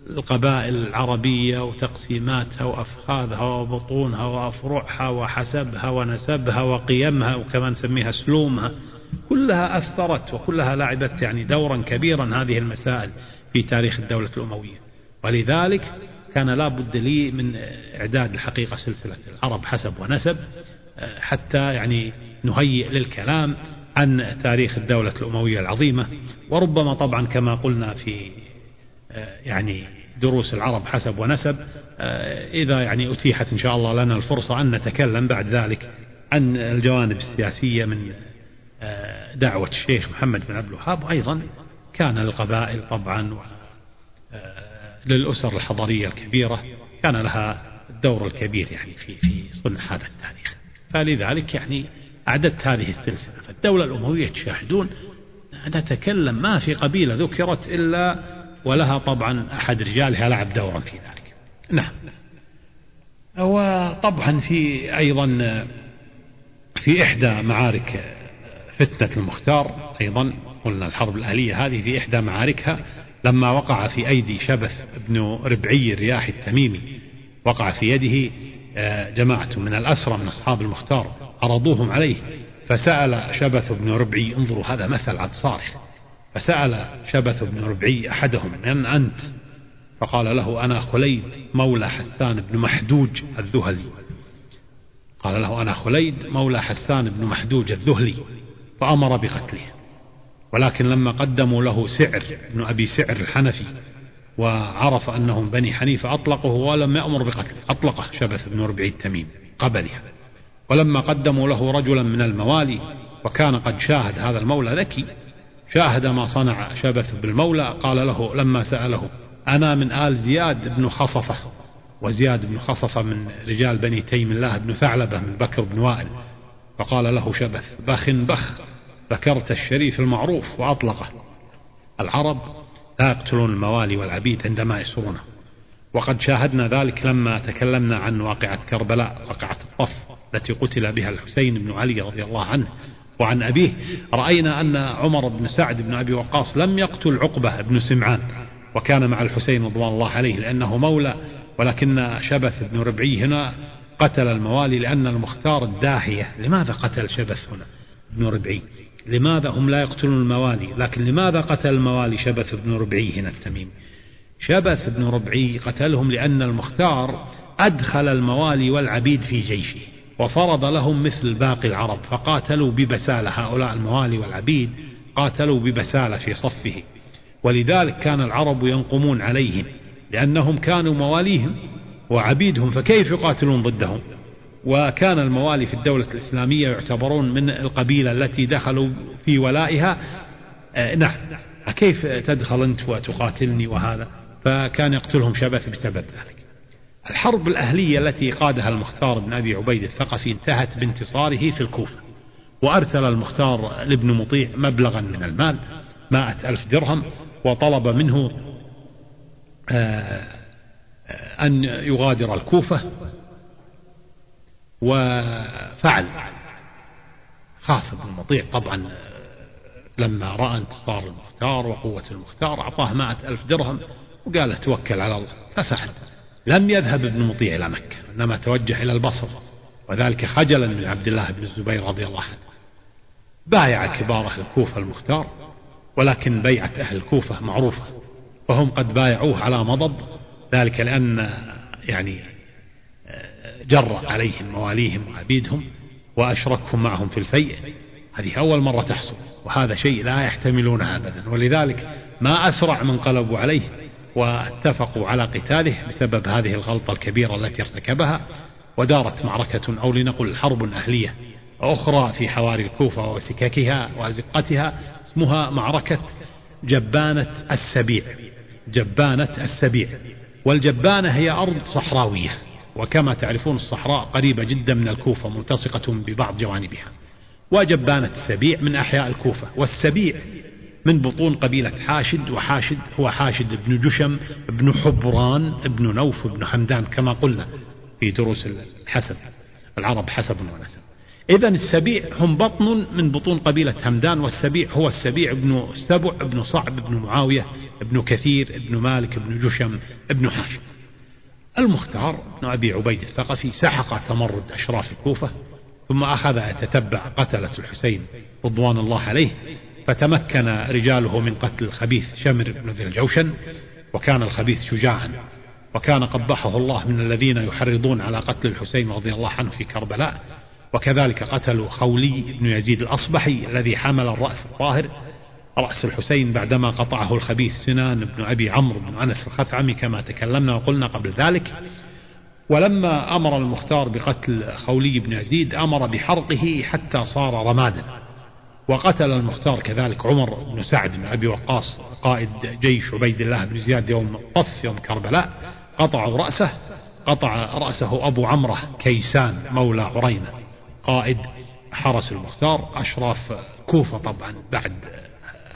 القبائل العربية وتقسيماتها وأفخاذها وبطونها وأفرعها وحسبها ونسبها وقيمها وكما نسميها سلومها كلها أثرت وكلها لعبت يعني دورا كبيرا هذه المسائل في تاريخ الدولة الأموية. ولذلك كان لا بد لي من إعداد الحقيقة سلسلة العرب حسب ونسب حتى يعني نهيئ للكلام عن تاريخ الدولة الأموية العظيمة. وربما طبعا كما قلنا في يعني دروس العرب حسب ونسب. إذا يعني أتيحت إن شاء الله لنا الفرصة أن نتكلم بعد ذلك عن الجوانب السياسية من دعوة الشيخ محمد بن عبد الوهاب وأيضا كان للقبائل طبعا للأسر الحضارية الكبيرة كان لها الدور الكبير يعني في في صنع هذا التاريخ. فلذلك يعني أعددت هذه السلسلة. فالدولة الأموية تشاهدون نتكلم ما في قبيلة ذكرت إلا ولها طبعا أحد رجالها لعب دورا في ذلك. نعم. وطبعا في أيضا في إحدى معارك فتنة المختار أيضا قلنا الحرب الأهلية هذه في إحدى معاركها لما وقع في أيدي شبث بن ربعي الرياح التميمي. وقع في يده آه، جماعة من الأسرى من أصحاب المختار عرضوهم عليه فسأل شبث بن ربعي انظروا هذا مثل عد صارخ فسأل شبث بن ربعي أحدهم من أنت؟ فقال له أنا خليد مولى حسان بن محدوج الذهلي. قال له أنا خليد مولى حسان بن محدوج الذهلي. فأمر بقتله ولكن لما قدموا له سعر بن أبي سعر الحنفي وعرف أنهم بني حنيفة أطلقه ولم يأمر بقتله أطلقه شبث بن ربعي التميم قبلها. ولما قدموا له رجلا من الموالي وكان قد شاهد هذا المولى ذكي شاهد ما صنع شبث بالمولى قال له لما سأله أنا من آل زياد بن خصفة وزياد بن خصفة من رجال بني تيم الله بن ثعلبة من بكر بن وائل. فقال له شبث بخ بخ ذكرت الشريف المعروف وأطلقه. العرب لا يقتلون الموالي والعبيد عندما يسرونه. وقد شاهدنا ذلك لما تكلمنا عن واقعة كربلاء واقعة الطف التي قتل بها الحسين بن علي رضي الله عنه. وعن أبيه رأينا أن عمر بن سعد بن أبي وقاص لم يقتل عقبة بن سمعان وكان مع الحسين رضوان الله عليه لأنه مولى ولكن شبث بن ربعي هنا قتل الموالي لأن المختار الداهية. لماذا قتل شبث هنا بن ربعي؟ لماذا هم لا يقتلون الموالي؟ لكن لماذا قتل الموالي شبث بن ربعي هنا التميمي شبث بن ربعي قتلهم لأن المختار أدخل الموالي والعبيد في جيشه. وفرض لهم مثل باقي العرب فقاتلوا ببسالة هؤلاء الموالي والعبيد قاتلوا ببسالة في صفه ولذلك كان العرب ينقمون عليهم لأنهم كانوا مواليهم وعبيدهم فكيف يقاتلون ضدهم؟ وكان الموالي في الدولة الإسلامية يعتبرون من القبيلة التي دخلوا في ولائها. آه نعم. كيف تدخل أنت وتقاتلني وهذا؟ فكان يقتلهم شبث بسبب ذلك. الحرب الأهلية التي قادها المختار بن أبي عبيد الثقفي انتهت بانتصاره في الكوفة وأرسل المختار لابن مطيع مبلغا من المال مائة ألف درهم وطلب منه آه، أن يغادر الكوفة وفعل. خاف ابن مطيع طبعا لما رأى انتصار المختار وقوة المختار أعطاه مائة ألف درهم وقال توكل على الله ففعل. لم يذهب ابن مطيع إلى مكة إنما توجه إلى البصرة وذلك خجلا من عبد الله بن الزبير رضي الله عنه. بايع كبار أهل الكوفة المختار ولكن بيعة أهل الكوفة معروفة وهم قد بايعوه على مضض ذلك لأن يعني جر عليهم مواليهم وعبيدهم وأشركهم معهم في الفيء. هذه أول مرة تحصل وهذا شيء لا يحتملونه أبدا. ولذلك ما أسرع من قلبوا عليه واتفقوا على قتاله بسبب هذه الغلطة الكبيرة التي ارتكبها ودارت معركة أو لنقل حرب أهلية أخرى في حواري الكوفة وسككها وأزقتها اسمها معركة جبانة السبيع. جبانة السبيع. والجبانة هي أرض صحراوية وكما تعرفون الصحراء قريبة جدا من الكوفة ملتصقة ببعض جوانبها. وجبانة السبيع من أحياء الكوفة والسبيع من بطون قبيلة حاشد وحاشد هو حاشد بن جشم بن حبران بن نوف بن حمدان كما قلنا في دروس الحسب العرب حسب ونسب. إذا السبيع هم بطن من بطون قبيلة همدان والسبيع هو السبيع ابن سبع ابن صعب ابن معاوية ابن كثير ابن مالك ابن جشم ابن حاشم المختار بن أبي عبيد الثقفي سحق تمرد أشراف الكوفة ثم أخذ يتتبع قتلة الحسين رضوان الله عليه. فتمكن رجاله من قتل الخبيث شمر بن ذي الجوشن وكان الخبيث شجاعا وكان قبحه الله من الذين يحرضون على قتل الحسين رضي الله عنه في كربلاء وكذلك قتلوا خولي بن يزيد الأصبحي الذي حمل الرأس الطاهر. رأس الحسين بعدما قطعه الخبيث سنان بن أبي عمرو بن أنس الخثعمي كما تكلمنا وقلنا قبل ذلك. ولما أمر المختار بقتل خولي بن يزيد أمر بحرقه حتى صار رمادا. وقتل المختار كذلك عمر بن سعد بن أبي وقاص قائد جيش عبيد الله بن زياد يوم طف يوم كربلاء قطعوا رأسه قطع رأسه أبو عمرة كيسان مولى عرينة قائد حرس المختار أشراف كوفة طبعا بعد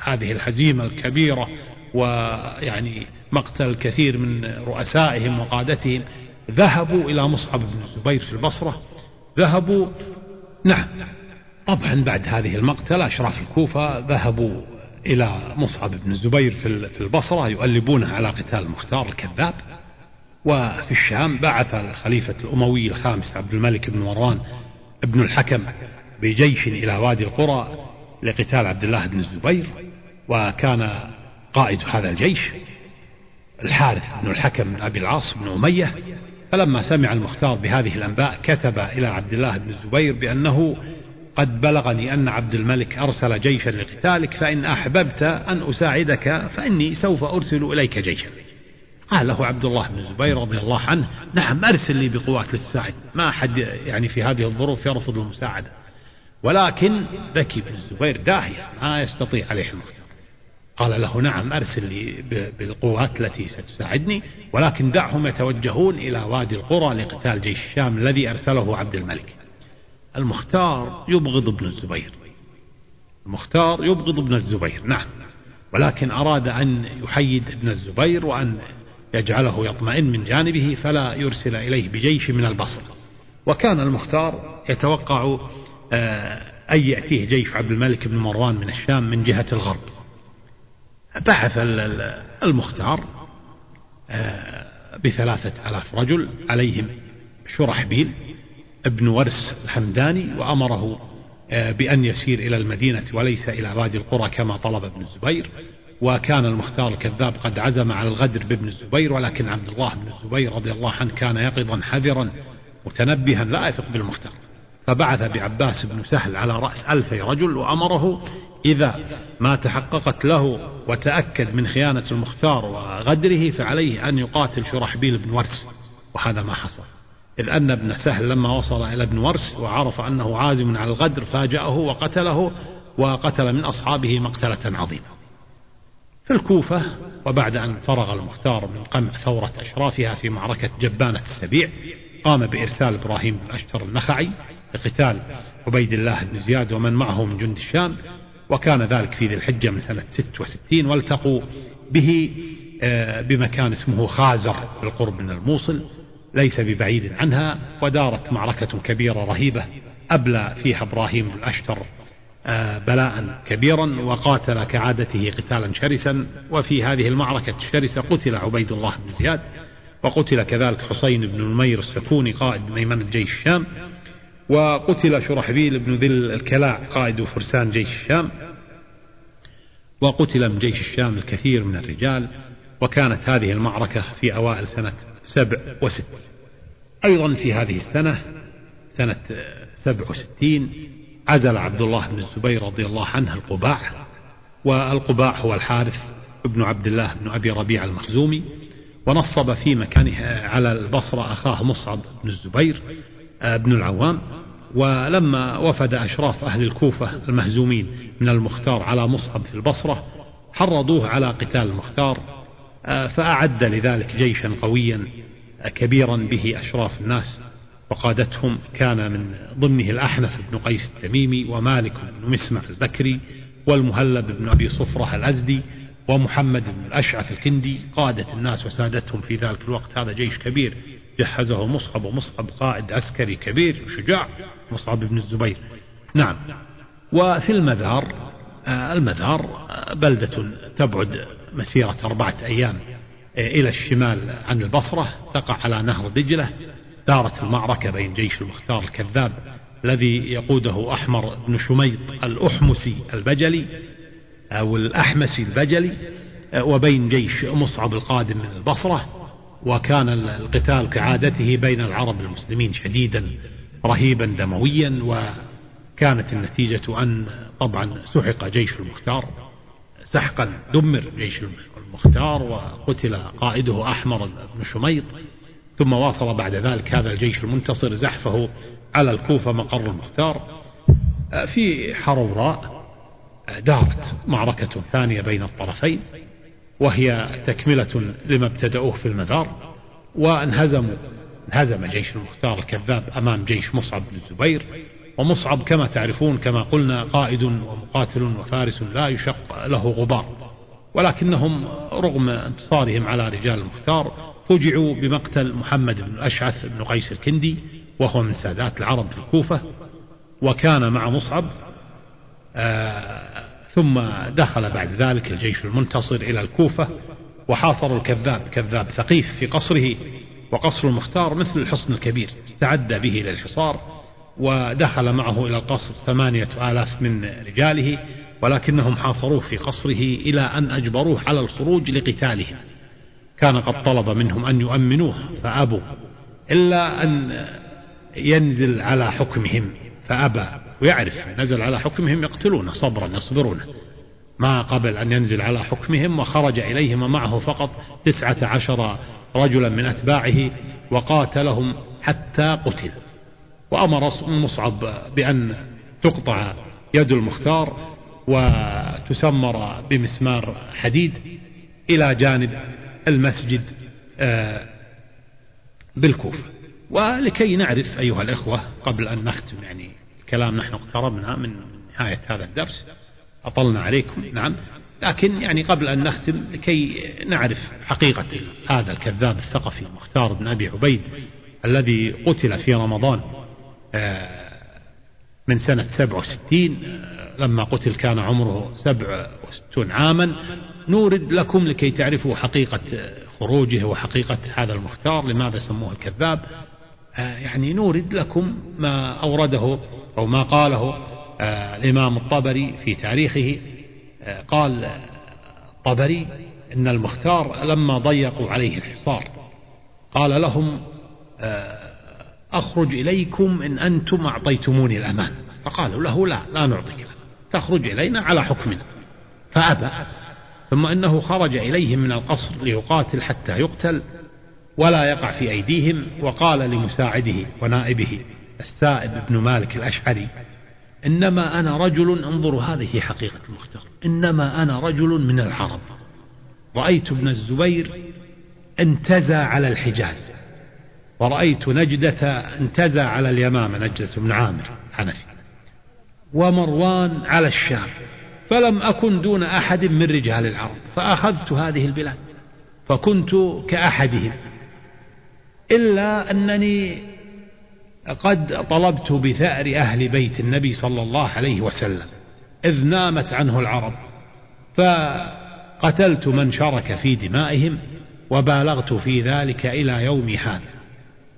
هذه الهزيمة الكبيرة ويعني مقتل الكثير من رؤسائهم وقادتهم ذهبوا إلى مصعب بن الزبير في البصرة ذهبوا نعم. طبعا بعد هذه المقتلة أشراف الكوفة ذهبوا إلى مصعب بن الزبير في البصرة يؤلبونه على قتال المختار الكذاب. وفي الشام بعث الخليفة الأموي الخامس عبد الملك بن مروان ابن الحكم بجيش إلى وادي القرى لقتال عبد الله بن الزبير وكان قائد هذا الجيش الحارث بن الحكم بن أبي العاص بن أمية. فلما سمع المختار بهذه الأنباء كتب إلى عبد الله بن الزبير بأنه قد بلغني أن عبد الملك أرسل جيشا لقتالك فإن أحببت أن أساعدك فإني سوف أرسل إليك جيشا. قال له عبد الله بن الزبير رضي الله عنه نعم أرسل لي بقوات لتساعد ما أحد يعني في هذه الظروف يرفض المساعدة. ولكن ذكي بن الزبير داهية ما يستطيع عليه المختار. قال له نعم أرسل لي بالقوات التي ستساعدني ولكن دعهم يتوجهون إلى وادي القرى لقتال جيش الشام الذي أرسله عبد الملك. المختار يبغض ابن الزبير. المختار يبغض ابن الزبير نعم. ولكن أراد أن يحيد ابن الزبير وأن يجعله يطمئن من جانبه فلا يرسل إليه بجيش من البصر. وكان المختار يتوقع آه، أن يأتيه جيش عبد الملك بن مروان من الشام من جهة الغرب. بعث المختار آه، بثلاثة ألاف رجل عليهم شرحبيل ابن ورس الحمداني وأمره آه، بأن يسير إلى المدينة وليس إلى وادي القرى كما طلب ابن الزبير. وكان المختار الكذاب قد عزم على الغدر بابن الزبير ولكن عبد الله بن الزبير رضي الله عنه كان يقظا حذرا متنبها لا يثق بالمختار. فبعث بعباس بن سهل على رأس ألفي رجل وأمره إذا ما تحققت له وتأكد من خيانة المختار وغدره فعليه أن يقاتل شرحبيل بن ورس. وهذا ما حصل. إذ أن ابن سهل لما وصل إلى ابن ورس وعرف أنه عازم على الغدر فاجأه وقتله وقتل من أصحابه مقتلة عظيمة. في الكوفة وبعد أن فرغ المختار من قمع ثورة أشرافها في معركة جبانة السبيع قام بإرسال إبراهيم بن أشتر النخعي لقتال عبيد الله بن زياد ومن معه من جند الشام وكان ذلك في ذي الحجة من سنة 66 والتقوا به آه، بمكان اسمه خازر بالقرب من الموصل ليس ببعيد عنها ودارت معركة كبيرة رهيبة أبلى فيها إبراهيم بن أشتر آه، بلاء كبيرا وقاتل كعادته قتالا شرسا وفي هذه المعركة الشرسة قتل عبيد الله بن زياد وقتل كذلك حسين بن نمير السكوني قائد ميمنة جيش الشام وقتل شرحبيل بن ذي الكلاع قائد فرسان جيش الشام وقتل من جيش الشام الكثير من الرجال وكانت هذه المعركة في أوائل سنة سبع وست. أيضا في هذه السنة سنة سبع وستين عزل عبد الله بن الزبير رضي الله عنه القباع والقباع هو الحارث ابن عبد الله بن أبي ربيع المخزومي ونصب في مكانه على البصرة أخاه مصعب بن الزبير آه، بن العوام. ولما وفد أشراف أهل الكوفة المهزومين من المختار على مصعب في البصرة حرضوه على قتال المختار فأعد لذلك جيشا قويا آه، كبيرا به أشراف الناس وقادتهم كان من ضمنه الأحنف بن قيس التميمي ومالك بن مسمع البكري والمهلب بن أبي صفرة الأزدي ومحمد بن الأشعث الكندي. قادة الناس وسادتهم في ذلك الوقت. هذا جيش كبير. جهزه مصعب ومصعب قائد عسكري كبير وشجاع مصعب بن الزبير. نعم. وفي المذار آه، المذار آه، بلدة تبعد مسيرة أربعة أيام آه، إلى الشمال عن البصرة تقع على نهر دجلة دارت المعركة بين جيش المختار الكذاب الذي يقوده أحمر بن شميط الأحمسي البجلي أو الأحمسي البجلي وبين جيش مصعب القادم من البصرة وكان القتال كعادته بين العرب المسلمين شديدا رهيبا دمويا وكانت النتيجة أن طبعا سحق جيش المختار سحقا دمر جيش المختار وقتل قائده أحمر بن شميط ثم واصل بعد ذلك هذا الجيش المنتصر زحفه على الكوفة مقر المختار. في حروراء دارت معركة ثانية بين الطرفين وهي تكملة لما ابتدأوه في المدار وانهزموا انهزم جيش المختار الكذاب أمام جيش مصعب بن الزبير ومصعب كما تعرفون كما قلنا قائد ومقاتل وفارس لا يشق له غبار. ولكنهم رغم انتصارهم على رجال المختار فجعوا بمقتل محمد بن الأشعث بن قيس الكندي وهو من سادات العرب في الكوفة وكان مع مصعب آه ثم دخل بعد ذلك الجيش المنتصر إلى الكوفة وحاصروا الكذاب كذاب ثقيف في قصره وقصر المختار مثل الحصن الكبير استعد به للحصار ودخل معه إلى القصر ثمانية آلاف من رجاله ولكنهم حاصروه في قصره إلى أن أجبروه على الخروج لقتالهم كان قد طلب منهم أن يؤمنوه فأبوا إلا أن ينزل على حكمهم فأبى ويعرف نزل على حكمهم يقتلونه صبرا يصبرونه. ما قبل أن ينزل على حكمهم وخرج إليهم ومعه فقط تسعة عشر رجلا من أتباعه وقاتلهم حتى قتل. وأمر مصعب بأن تقطع يد المختار وتسمر بمسمار حديد إلى جانب المسجد آه، بالكوفة. ولكي نعرف أيها الإخوة قبل أن نختم يعني الكلام نحن اقتربنا من نهاية هذا الدرس أطلنا عليكم نعم. لكن يعني قبل أن نختم لكي نعرف حقيقة هذا الكذاب الثقفي مختار بن أبي عبيد الذي قتل في رمضان. من سنة 67 آه، لما قتل كان عمره 67 عاما نورد لكم لكي تعرفوا حقيقة خروجه وحقيقة هذا المختار لماذا سموه الكذاب. آه، يعني نورد لكم ما أورده أو ما قاله الإمام الطبري في تاريخه. قال الطبري إن المختار لما ضيقوا عليه الحصار قال لهم أخرج إليكم إن أنتم أعطيتموني الأمان. فقالوا له لا لا نعطيك. تخرج إلينا على حكمنا. فأبى. ثم إنه خرج إليهم من القصر ليقاتل حتى يقتل ولا يقع في أيديهم. وقال لمساعده ونائبه السائب بن مالك الأشعري إنما أنا رجل انظروا هذه حقيقة المختار إنما أنا رجل من العرب. رأيت ابن الزبير انتزى على الحجاز. ورأيت نجدة انتزع على اليمامة نجدة بن عامر حنفي ومروان على الشام فلم أكن دون أحد من رجال العرب فأخذت هذه البلاد فكنت كأحدهم إلا أنني قد طلبت بثأر أهل بيت النبي صلى الله عليه وسلم إذ نامت عنه العرب فقتلت من شرك في دمائهم وبالغت في ذلك إلى يوم هذا.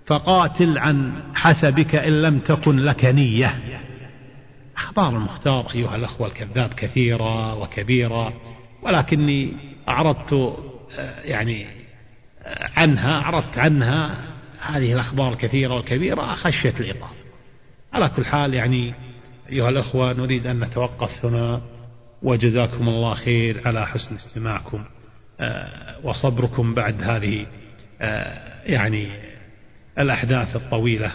فقاتل عن حسبك إن لم تكن لك نية. أخبار المختار أيها الأخوة الكذاب كثيرة وكبيرة ولكني أعرضت آه، يعني آه، عنها أعرضت عنها هذه الأخبار الكثيرة والكبيرة خشية الإطالة على كل حال يعني أيها الأخوة نريد أن نتوقف هنا وجزاكم الله خير على حسن استماعكم آه، وصبركم بعد هذه يعني الأحداث الطويلة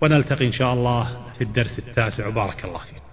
ونلتقي إن شاء الله في الدرس التاسع. وبارك الله فيكم